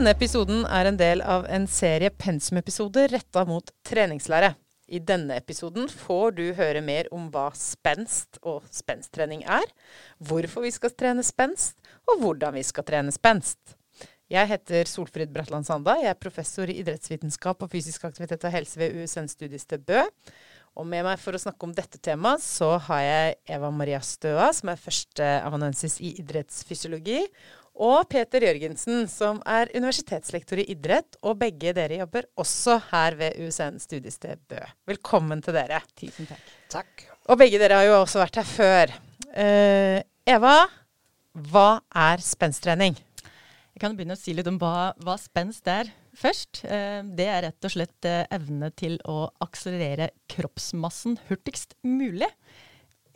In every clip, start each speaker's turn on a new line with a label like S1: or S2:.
S1: Denne episoden er en del av en serie pensumepisoder retta mot treningslære. I denne episoden får du høre mer om hva spenst og spenstrening er, hvorfor vi skal trene spenst, og hvordan vi skal trene spenst. Jeg heter Solfrid Bratland Sanda. Jeg er professor i idrettsvitenskap og fysisk aktivitet og helse ved USN studiested Bø. Og med meg for å snakke om dette temaet, så har jeg Eva Maria Støa, som er førsteamanuensis i idrettsfysiologi, og Peter Jørgensen, som er universitetslektor i idrett. Og begge dere jobber også her ved USN studiested Bø. Velkommen til dere.
S2: Tusen takk.
S3: Takk.
S1: Og begge dere har jo også vært her før. Eh, Eva, hva er spenstrening?
S2: Jeg kan begynne å si litt om hva, hva spenst er først. Eh, det er rett og slett eh, evne til å akselerere kroppsmassen hurtigst mulig.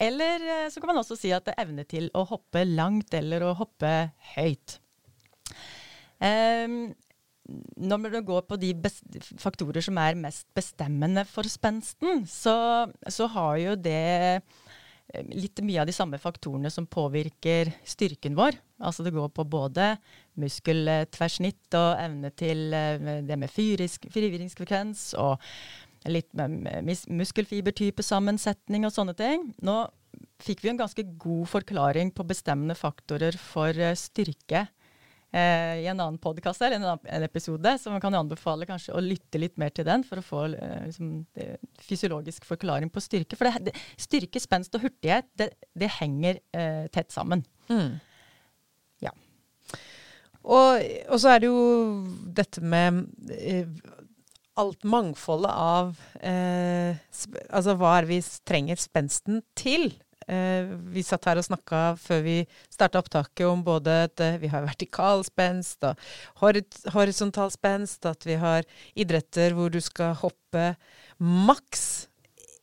S2: Eller eh, så kan man også si at det er evne til å hoppe langt eller å hoppe høyt. Um, når man går på de faktorer som er mest bestemmende for spensten, så, så har jo det litt mye av de samme faktorene som påvirker styrken vår. Altså det går på både muskeltversnitt og evne til det med frivirringsfrekvens og litt med muskelfibertypesammensetning og sånne ting. Nå fikk vi en ganske god forklaring på bestemmende faktorer for eh, styrke eh, i en annen podkast eller en annen episode, så man kan anbefale kanskje å lytte litt mer til den for å få eh, liksom, fysiologisk forklaring på styrke. For det, det, styrke, spenst og hurtighet, det, det henger eh, tett sammen. Mm.
S1: Ja. Og, og, så er det jo dette med eh, alt mangfoldet av eh, Altså hva er vi trenger spensten til? Eh, vi satt her og snakka før vi starta opptaket om både at eh, vi har vertikal spenst og horisontal spenst, at vi har idretter hvor du skal hoppe maks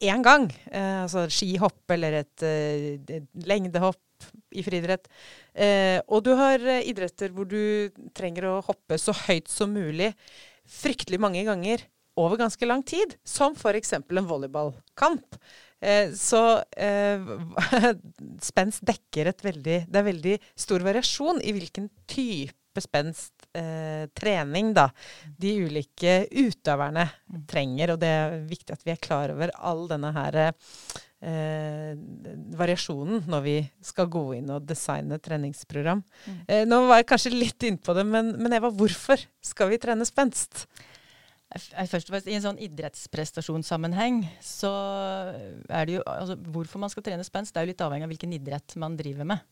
S1: én gang. Eh, altså skihopp eller et, eh, et lengdehopp i friidrett. Eh, og du har idretter hvor du trenger å hoppe så høyt som mulig fryktelig mange ganger over ganske lang tid, som f.eks. en volleyballkamp. Eh, så eh, spenst dekker et veldig Det er veldig stor variasjon i hvilken type spenst eh, trening da, de ulike utøverne trenger. Og det er viktig at vi er klar over all denne her eh, variasjonen når vi skal gå inn og designe treningsprogram. Mm. Eh, nå var jeg kanskje litt innpå det, men, men Eva, hvorfor skal vi trene spenst?
S2: Først og fremst I en sånn idrettsprestasjonssammenheng så er det jo altså, Hvorfor man skal trene spenst, det er jo litt avhengig av hvilken idrett man driver med.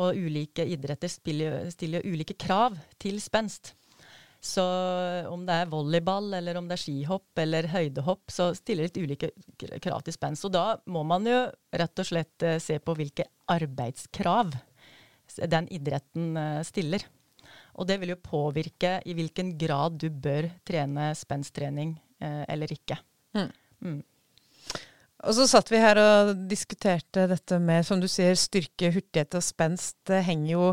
S2: Og ulike idretter stiller, stiller ulike krav til spenst. Så om det er volleyball, eller om det er skihopp eller høydehopp, så stiller litt ulike krav til spenst. Og da må man jo rett og slett eh, se på hvilke arbeidskrav den idretten eh, stiller. Og det vil jo påvirke i hvilken grad du bør trene spenstrening eh, eller ikke. Mm. Mm.
S1: Og så satt vi her og diskuterte dette med, som du sier, styrke, hurtighet og spenst. Det henger jo,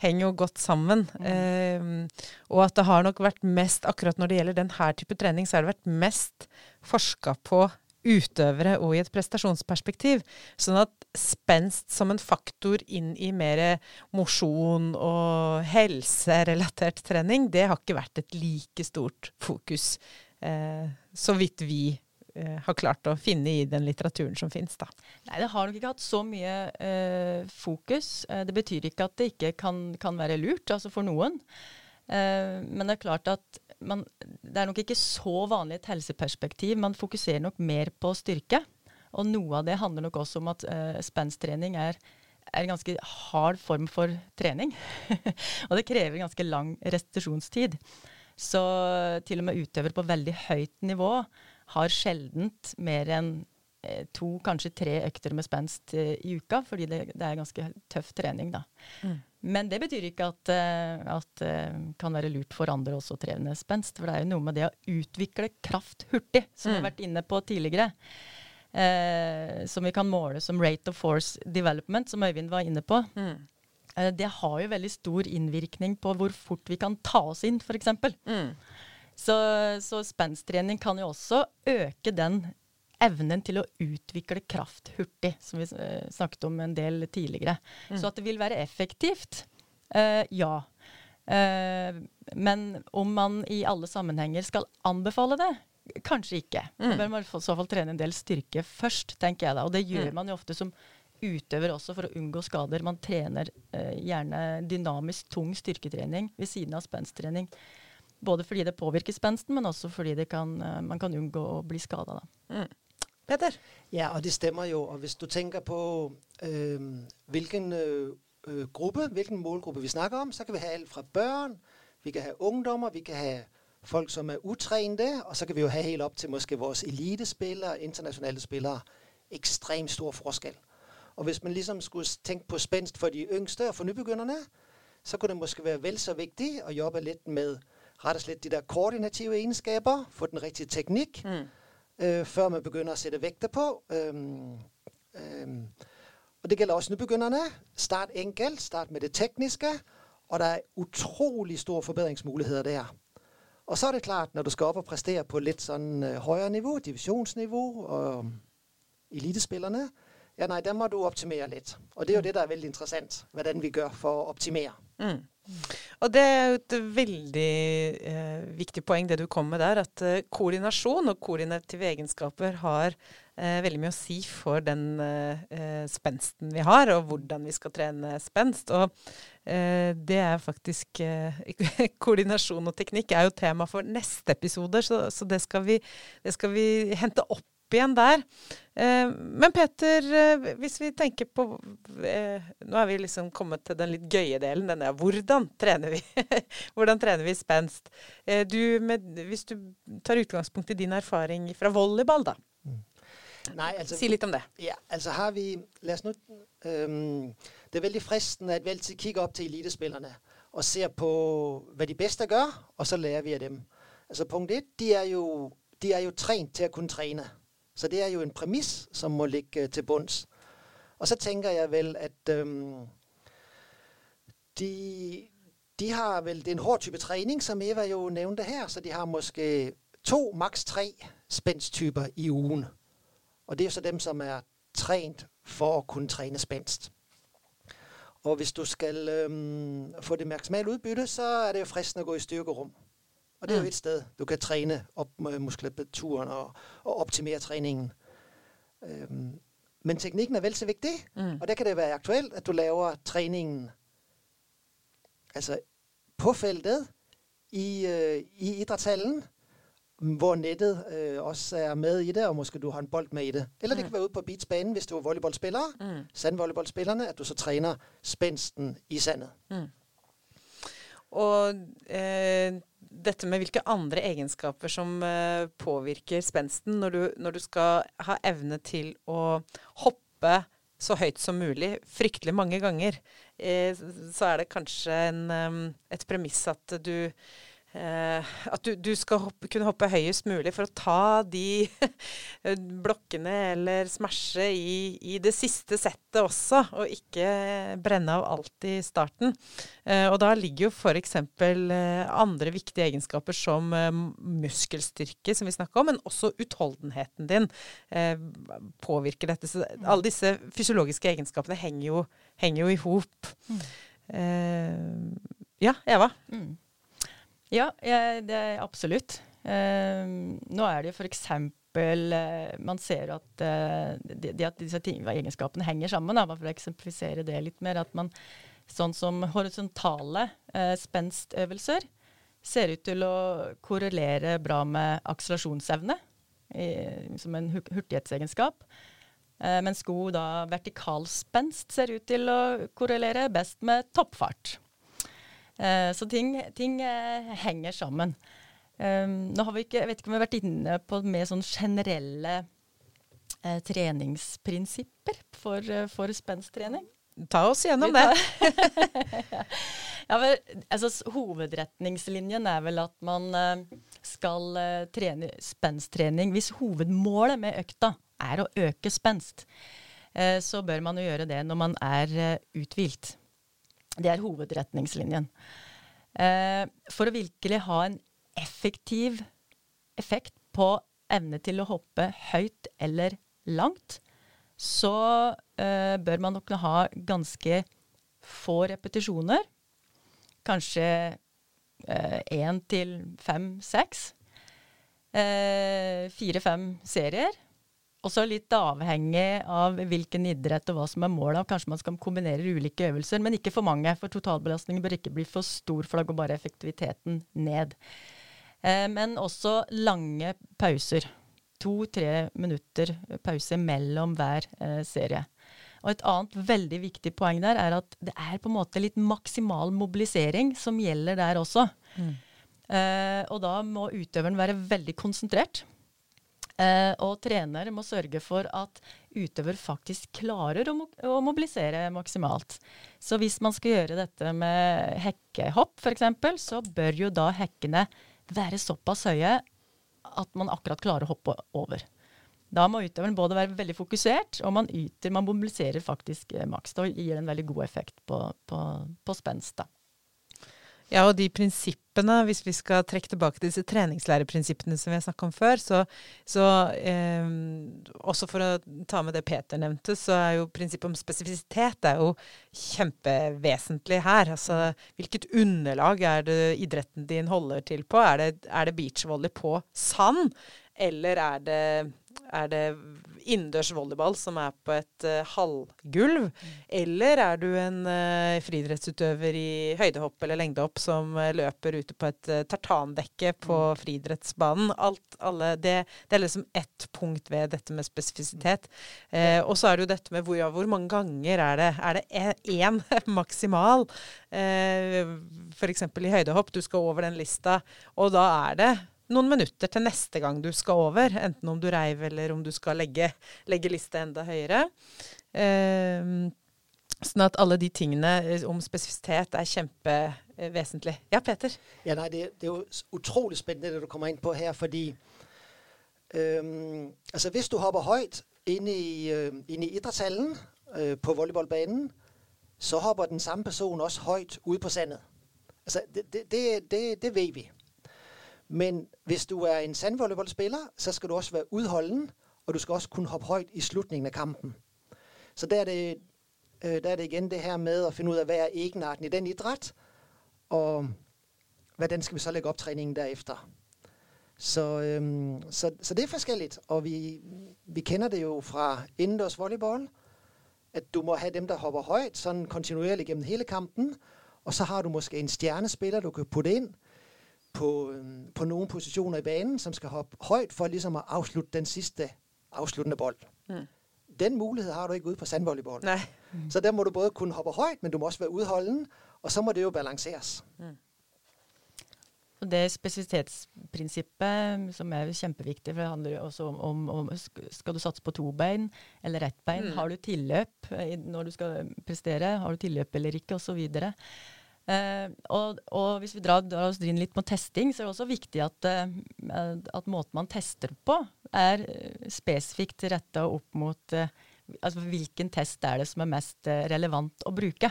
S1: henger jo godt sammen. Mm. Eh, og at det har nok vært mest, akkurat når det gjelder denne type trening, så har det vært mest forska på utøvere og i et prestasjonsperspektiv. Sånn at spenst som en faktor inn i mer mosjon og helserelatert trening, det har ikke vært et like stort fokus, eh, så vidt vi har klart å finne i den litteraturen som finnes. Da.
S2: Nei, det har nok ikke hatt så mye eh, fokus. Eh, det betyr ikke at det ikke kan, kan være lurt, altså for noen. Eh, men det er klart at man, det er nok ikke så vanlig et helseperspektiv. Man fokuserer nok mer på styrke. Og noe av det handler nok også om at eh, spensttrening er, er, en ganske hard form for trening. og det krever ganske lang restitusjonstid. Så til og med utøvere på veldig høyt nivå har sjeldent mer enn eh, to, kanskje tre økter med spenst uh, i uka, fordi det, det, er ganske tøff trening, da. Mm. Men det betyr ikke at det uh, kan være lurt for andre også å trene spenst. For det er jo noe med det å utvikle kraft hurtig, som mm. vi har mm. vært inne på tidligere. Eh, som vi kan måle som rate of force development, som Øyvind var inne på. Mm. Eh, det har jo veldig stor innvirkning på hvor fort vi kan ta oss inn, f.eks. Mm. Så, så spensttrening kan jo også øke den evnen til å utvikle kraft hurtig, som vi uh, snakket om en del tidligere. Mm. Så at det vil være effektivt, uh, ja. Eh, men om man i alle sammenhenger skal anbefale det, kanskje ikke. Mm. Da bør man i så fall trene en del styrke først, tenker jeg da. Og det gjør mm. man jo ofte som utøver også for å unngå skader. Man trener eh, gjerne dynamisk tung styrketrening ved siden av spensttrening. Både fordi det påvirker spensten, men også fordi kan, uh, man kan unngå å bli skada. Mm.
S1: Peter?
S3: Ja, og det stemmer jo. Og hvis du tenker på øh, hvilken øh, gruppe, hvilken målgruppe vi snakker om, så kan vi ha alt fra børn, vi kan ha ungdommer, vi kan ha folk som er utrente, og så kan vi jo ha helt opp til måske vores elitespillere, internasjonale spillere. Ekstremt stor forskjell. Og hvis man liksom skulle tenke på spenst for de yngste og for nybegynnerne, så kunne det måske være vel så viktig å jobbe litt med rett og slett de der koordinative egenskaper, få den riktige teknikk, mm. øh, før man begynner å sette vekter på. Um, um, og det gjelder også nybegynnerne. Start enkelt, start med det tekniske, og der er utrolig store forbedringsmuligheter der. Og så er det klart, når du skal opp og prestere på litt sånn uh, høyere nivå, divisjonsnivå, og elitespillerne, ja nei, der må du optimere litt. Og det er jo det der er veldig interessant, hvordan vi gjør for å optimere. Mm.
S1: Og det er jo et veldig eh, viktig poeng det du kom med der, at eh, koordinasjon og koordinative egenskaper har eh, veldig mye å si for den eh, eh, spensten vi har, og hvordan vi skal trene spenst. Og eh, det er faktisk Koordinasjon og teknikk er jo tema for neste episode, så, så det, skal vi, det skal vi hente opp igjen der. Eh, men Peter, eh, hvis vi tenker på eh, Nå er vi liksom kommet til den litt gøye delen. Den er hvordan trener vi Hvordan trener vi spenst? Du, med, hvis du tar utgangspunkt i din erfaring fra volleyball, da. Mm. Nei, altså, si litt om det.
S3: Ja, altså har vi La oss nå um, Det er veldig fristende at vi alltid kikker opp til elitespillerne og ser på hva de beste gjør, og så lærer vi av dem. Altså Punkt ett, de er jo, de er jo trent til å kunne trene. Så det er jo en premiss som må ligge til bunns. Og så tenker jeg vel at øhm, de, de, har vel Det er en hård type trening, som Eva jo nevnte her. Så de har måske to, maks tre spænsttyper i ugen. Og det er jo så dem som er trent for å kunne trene spenst. Og hvis du skal øhm, få det maksimale utbytte, så er det jo fristende å gå i styrkerom. Og det er jo et sted du kan trene opp muskulaturen og, og optimere treningen. Um, men teknikken er vel så viktig, mm. og der kan det være aktuelt at du laver treningen altså på feltet i, uh, i idrettshallen, hvor nettet uh, også er med i det, og måske du har en bold med i det. Eller det mm. kan være ute på beachbanen, hvis du er volleyballspiller, mm. sandvolleyballspillerne, at du så trener spensten i sandet. Mm.
S1: Og eh, dette med hvilke andre egenskaper som uh, påvirker spensten når du, når du, skal ha evne til å hoppe så høyt som mulig, fryktelig mange ganger, eh, så er det kanskje en, um, et premiss at du Eh, at du, du skal hoppe, kunne hoppe høyest mulig for å ta de blokkene eller smashe i, i, det siste settet også, og ikke brenne av alt i starten. Eh, og da ligger jo f.eks. Eh, andre viktige egenskaper som eh, muskelstyrke, som vi snakka om, men også utholdenheten din eh, påvirker dette. Så alle disse fysiologiske egenskapene henger jo, henger jo i hop. Mm. Eh, ja, Eva? Mm.
S2: Ja, det er absolutt. Uh, nå er det jo f.eks. Uh, man ser at, de, at disse egenskapene henger sammen. Da, for å eksemplifisere det litt mer. At man, sånn som horisontale uh, spenstøvelser ser ut til å korrelere bra med akselerasjonsevne som en hurtighetsegenskap. mens god da vertikal ser ut til å korrelere best med toppfart. Eh, så ting, ting eh, henger sammen. Um, nå har vi ikke, jeg vet ikke om vi har vært inne på mer sånn generelle eh, treningsprinsipper for, for spensttrening.
S1: Ta oss gjennom det.
S2: ja, men, altså, hovedretningslinjen er vel at man uh, skal uh, trene spensttrening hvis hovedmålet med økta er å øke spenst. Så bør man jo gjøre det når man er uthvilt. Det er hovedretningslinjen. Eh, for å virkelig ha en effektiv effekt på evne til å hoppe høyt eller langt, så eh, bør man nok ha ganske få repetisjoner kanskje én eh, til fem-seks. Eh, Fire-fem serier. Og så litt avhengig av hvilken idrett og hva som er målet. Kanskje man skal kombinere ulike øvelser, men ikke for mange. For totalbelastningen bør ikke bli for stor, for da går bare effektiviteten ned. Eh, men også lange pauser. To-tre minutter pause mellom hver eh, serie. Og et annet veldig viktig poeng der er at det er på en måte litt maksimal mobilisering som gjelder der også. Mm. Eh, og da må utøveren være veldig konsentrert. Eh, og trener må sørge for at utøver faktisk klarer å, å, mobilisere maksimalt. Så hvis man skal gjøre dette med hekkehopp f.eks., så bør jo da hekkene være såpass høye at man akkurat klarer å hoppe over. Da må utøveren både være veldig fokusert, og man yter, man mobiliserer faktisk eh, maks. Det gir en veldig god effekt på, på, på spenst.
S1: Ja, og de prinsippene, hvis vi skal trekke tilbake til disse treningslæreprinsippene som vi har snakket om før, så, så eh, også for å ta med det Peter nevnte, så er jo prinsippet om spesifisitet er jo kjempevesentlig her. Altså hvilket underlag er det idretten din holder til på? Er det, er det beachvolley på sand? Eller er det, er det innendørs volleyball som er på et uh, halvgulv? Mm. Eller er du en uh, friidrettsutøver i høydehopp eller lengdehopp som uh, løper ute på et tartandekke på mm. friidrettsbanen? Alt, alle, det, det, er liksom ett punkt ved dette med spesifisitet. og så er det jo dette med hvor, ja, hvor mange ganger er det? Er det én maksimal? Uh, F.eks. i høydehopp. Du skal over den lista, og da er det noen minutter til neste gang du skal over. Enten om du reiv eller om du skal legge, legge lista enda høyere. Eh, sånn at alle de tingene eh, om spesifisitet er kjempevesentlig. Ja, Peter?
S3: Ja, nei, det, det, er jo utrolig spennende det du kommer inn på her, fordi um, altså Hvis du hopper høyt inn i, uh, inn i idrettshallen på volleyballbanen, så hopper den samme personen også høyt ute på sandet. Altså, det, det, det vet vi. Men hvis du er en sandvolleyballspiller, så skal du også være udholden, og du skal også kunne hoppe højt i slutningen av kampen. Så der er det, øh, der er det igjen det her med å finne ut av hva er egenarten i den idræt, og hvordan skal vi så legge opp træningen derefter. Så, øhm, så, så det er forskjellig. og vi, vi kender det jo fra innendørs volleyball, at du må ha dem, der hopper højt, sånn kontinuerlig gjennom hele kampen, og så har du måske en stjernespiller, du kan putte ind, på, på nogle positioner i banen, som skal hoppe højt for ligesom at afslutte den sidste afsluttende bold. Mm. Den mulighed har du ikke ude på sandvolleyball.
S1: Nej.
S3: Mm. Så der må du både kunne hoppe højt, men du må også være udholden, og så må det jo balanseres. Mm.
S2: Det spesifitetsprinsippet som er kjempeviktig, for det handler jo også om, om, om skal du satse på to bein eller ett bein. Mm. Har du tilløp når du skal prestere? Har du tilløp eller ikke? Og så videre. Uh, og, og, hvis vi drar, drar, oss inn litt på testing, så er det også viktig at, uh, at måten man tester på, er uh, spesifikt retta opp mot altså hvilken test er det som er mest relevant å bruke.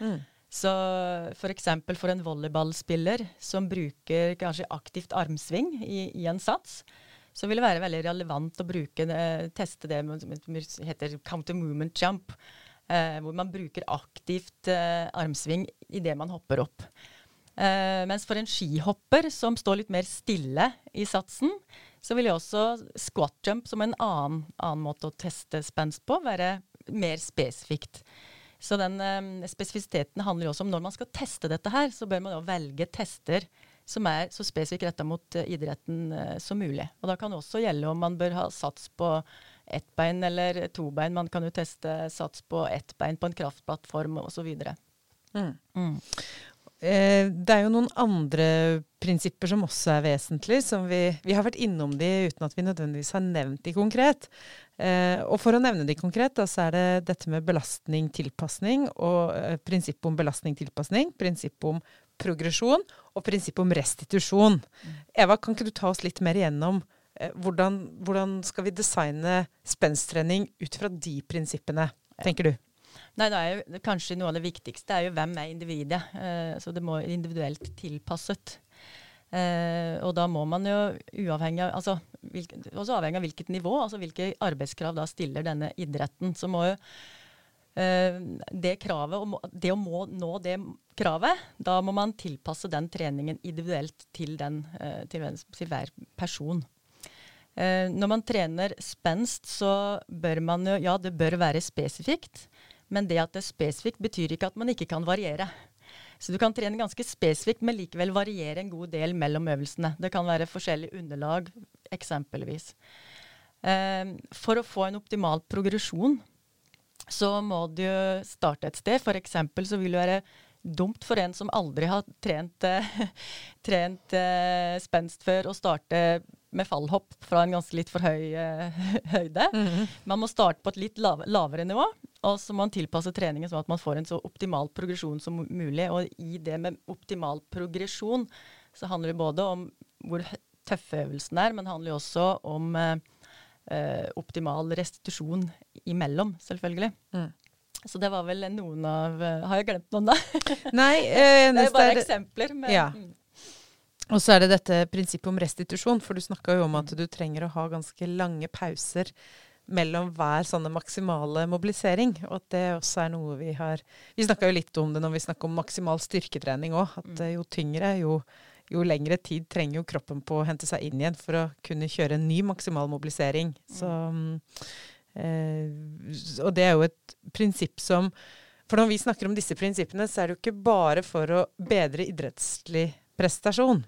S2: Mm. Så f.eks. For, for en volleyballspiller som bruker kanskje aktivt armsving i, i, en sats, så vil det være veldig relevant å bruke, teste det som heter counter movement jump eh, hvor man bruker aktivt eh, armsving idet man hopper opp. Eh, mens for en skihopper som står litt mer stille i satsen, så vil jo også squat jump som en annen, annen måte å teste spenst på, være mer spesifikt. Så den eh, spesifisiteten handler jo også om når man skal teste dette her, så bør man jo velge tester som er så spesifikt retta mot uh, idretten eh, som mulig. Og da kan det også gjelde om man bør ha sats på ett bein eller to bein. Man kan jo teste sats på ett bein på en kraftplattform osv. Mm. Mm.
S1: Eh, det er jo noen andre prinsipper som også er vesentlige. som Vi, vi har vært innom de uten at vi nødvendigvis har nevnt de konkret. Eh, og for å nevne de konkret, da, så er det dette med belastning-tilpasning og eh, prinsippet om belastning-tilpasning, prinsippet om progresjon og prinsippet om restitusjon. Mm. Eva, kan ikke du ta oss litt mer igjennom hvordan, hvordan skal vi designe spensttrening ut fra de prinsippene, tenker du?
S2: Nei, det er jo Kanskje noe av det viktigste er jo hvem er individet. Eh, så det må individuelt tilpasset. Eh, og da må man jo uavhengig av altså, også avhengig av hvilket nivå, altså hvilke arbeidskrav da stiller denne idretten. Så må jo eh, det kravet, det å må nå det kravet, da må man tilpasse den treningen individuelt til, den, eh, til hver person. Eh, når man trener spenst, så bør man jo Ja, det bør være spesifikt, men det at det er spesifikt, betyr ikke at man ikke kan variere. Så du kan trene ganske spesifikt, men likevel variere en god del mellom øvelsene. Det kan være forskjellige underlag, eksempelvis. Eh, for å få en optimal progresjon, så må du starte et sted. For eksempel så vil det være dumt for en som aldri har trent, eh, trent eh, spenst før, å starte med fallhopp fra en ganske litt for høy eh, høyde. Man må starte på et litt lav, lavere nivå, og så må man tilpasse treningen sånn at man får en så optimal progresjon som mulig. Og i det med optimal progresjon så handler det både om hvor tøffe øvelsen er, men det handler jo også om eh, eh, optimal restitusjon imellom, selvfølgelig.
S1: Mm.
S2: Så det var vel noen av Har jeg glemt noen, da?
S1: Nei, eh,
S2: Det er bare
S1: er-
S2: eksempler. Men,
S1: Ja.
S2: Mm.
S1: Og så er det dette prinsippet om restitusjon, for du snakka jo om at du trenger å ha ganske lange pauser mellom hver sånne maksimale mobilisering, og at det også er noe vi har Vi snakka jo litt om det når vi snakka om maksimal styrketrening òg, at eh, jo tyngre, jo, jo lengre tid trenger jo kroppen på å hente seg inn igjen for å kunne kjøre en ny maksimal mobilisering. Så mm, eh, Og det er jo et prinsipp som For når vi snakker om disse prinsippene, så er det jo ikke bare for å bedre idrettslig prestasjon,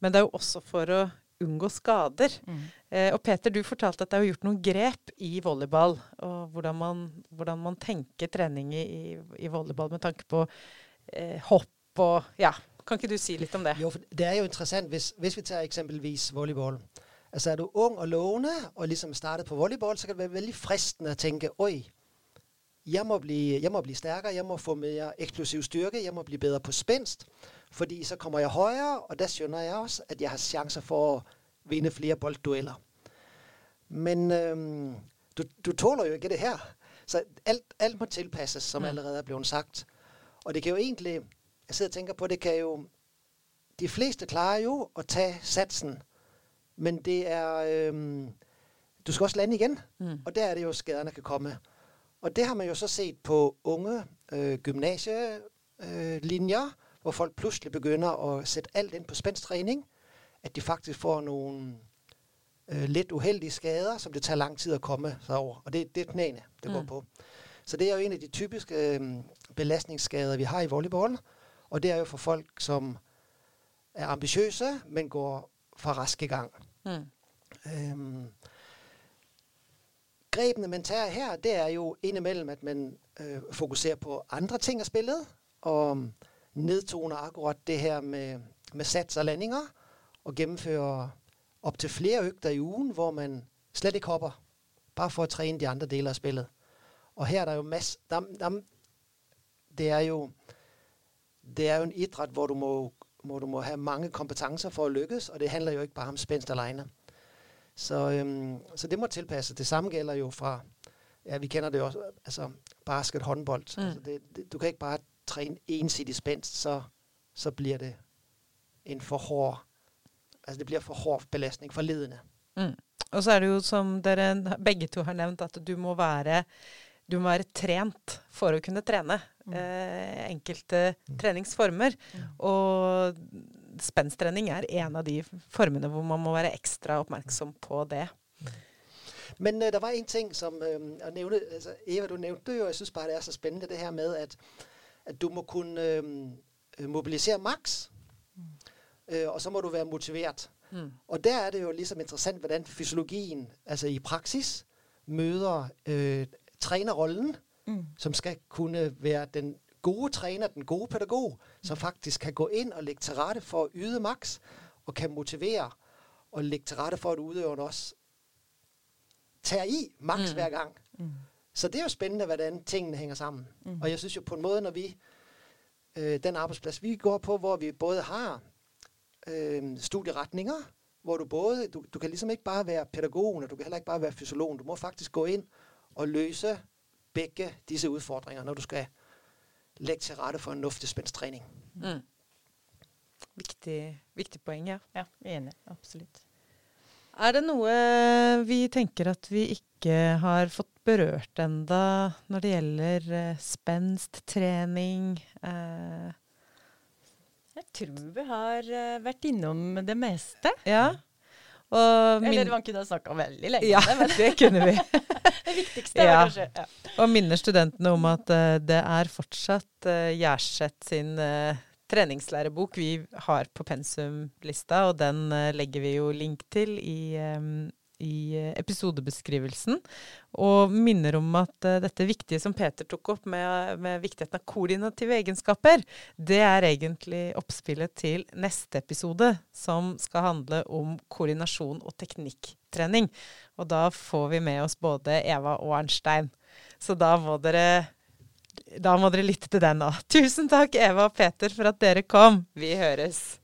S1: men det er jo også for å unngå skader.
S2: Mm.
S1: Eh, og Peter, du fortalte at det er jo gjort noen grep i volleyball, og hvordan man, hvordan man tenker trening i, i, volleyball med tanke på eh, hopp og Ja, kan ikke du si litt om det?
S3: Jo, for det er jo interessant, hvis, hvis vi tager eksempelvis volleyball. Altså er du ung og lovende, og liksom startet på volleyball, så kan det være veldig fristende å tenke oj, jeg må, blive, jeg må blive stærkere, jeg må få mere eksplosiv styrke, jeg må blive bedre på spændst, fordi så kommer jeg højere, og der skjønner jeg også, at jeg har chancer for at vinde flere bolddueller. Men øhm, du, du tåler jo ikke det her. Så alt, alt må tilpasses, som
S1: Mm.
S3: allerede er blevet sagt. Og det kan jo egentlig, jeg sidder og tænker på, det kan jo, de fleste klarer jo at tage satsen, men det er, øhm, du skal også lande igen,
S1: Mm.
S3: og der er det jo, skaderne kan komme. Og det har man jo så set på unge øh, gymnasielinjer, øh, hvor folk pludselig begynner at sætte alt inn på spændstræning, at de faktisk får noen øh, litt uheldige skader, som det tar lang tid å komme seg over. Og det, det er knæene, det går
S1: Mm.
S3: på. Så det er jo en av de typiske øh, belastningsskader, vi har i volleyball. Og det er jo for folk, som er ambitiøse, men går for rask i gang.
S1: Mm.
S3: Øhm, grebene, man tager her, det er jo indimellem, at man øh, fokuserer på andre ting af spillet, og nedtoner akkurat det her med, med sats og landinger, og gennemfører op til flere øgter i ugen, hvor man slet ikke hopper, bare for at træne de andre dele af spillet. Og her er der jo masse, der, der, det er jo, det er jo en idræt, hvor du må, må, du må have mange kompetencer for at lykkes, og det handler jo ikke bare om spænst alene. Så, øhm, så det må tilpasse. Det samme gælder jo fra, ja, vi kender det jo også, altså basket, håndbold.
S1: Mm.
S3: Mm. Altså det, det, du kan ikke bare trene ensidig spenst, så, så blir det en for hård, altså det blir for hård belastning for ledene.
S1: Mm. Og så er det jo som dere begge to har nevnt, at du må være, du må være trent for å kunne trene
S2: Mm.
S1: eh, enkelte treningsformer.
S2: Mm.
S1: Og spensttrening er en av de formene hvor man må være ekstra oppmerksom på det.
S3: Men uh, der var en ting, som uh, nevne, altså Eva, du nævnte jo, og jeg synes bare, det er så spennende, det her med, at, at du må kunne øh, øh, mobilisere maks. Uh, og så må du være motivert.
S1: Mm.
S3: Og der er det jo liksom interessant, hvordan fysiologien, altså i praksis, møter trenerrollen,
S2: Mm.
S3: som skal kunne være den gode træner, den gode pædagog, som faktisk kan gå inn og legge til rette for å yde maks, og kan motivere og legge til rette for, at utøveren også tar i max
S1: Mm.
S3: mm. hver gang.
S2: Mm.
S3: Så det er jo spændende, hvordan tingene henger sammen.
S2: Mm.
S3: Mm. Og jeg synes jo på en måte når vi, øh, den arbeidsplass vi går på, hvor vi både har øh, studieretninger, hvor du både, du, du kan liksom ikke bare være pædagogen, og du kan heller ikke bare være fysiologen. Du må faktisk gå inn og løse begge disse utfordringer når du skal lægge til rette for en nuftig spændstræning.
S1: Mm. Viktig, viktig poeng, ja.
S2: Ja, enig. Absolutt.
S1: Er det noe vi tenker at vi ikke har fått berørt enda når det gjelder eh, spenst, trening? Eh,
S2: Jeg tror vi har eh, vært innom det meste.
S1: ja. Min,
S2: Eller man kunne ha snakka veldig lenge
S1: ja,
S2: om det, men
S1: det kunne vi.
S2: det viktigste
S1: Ja.
S2: kanskje ja.
S1: Og minner studentene om at uh, det er fortsatt uh, Gjerseth sin uh, treningslærebok vi har på pensumlista, og den uh, legger vi jo link til i, eh, i eh, episodebeskrivelsen. Og minner om at eh, dette viktige som Peter tok opp med, med viktigheten av koordinative egenskaper, det er egentlig oppspillet til neste episode, som skal handle om koordinasjon og teknikktrening. Og da får vi med oss både Eva og Arnstein. Så da må dere da må dere lytte til den da Tusen takk, Eva og Peter, for at dere kom. Vi høres.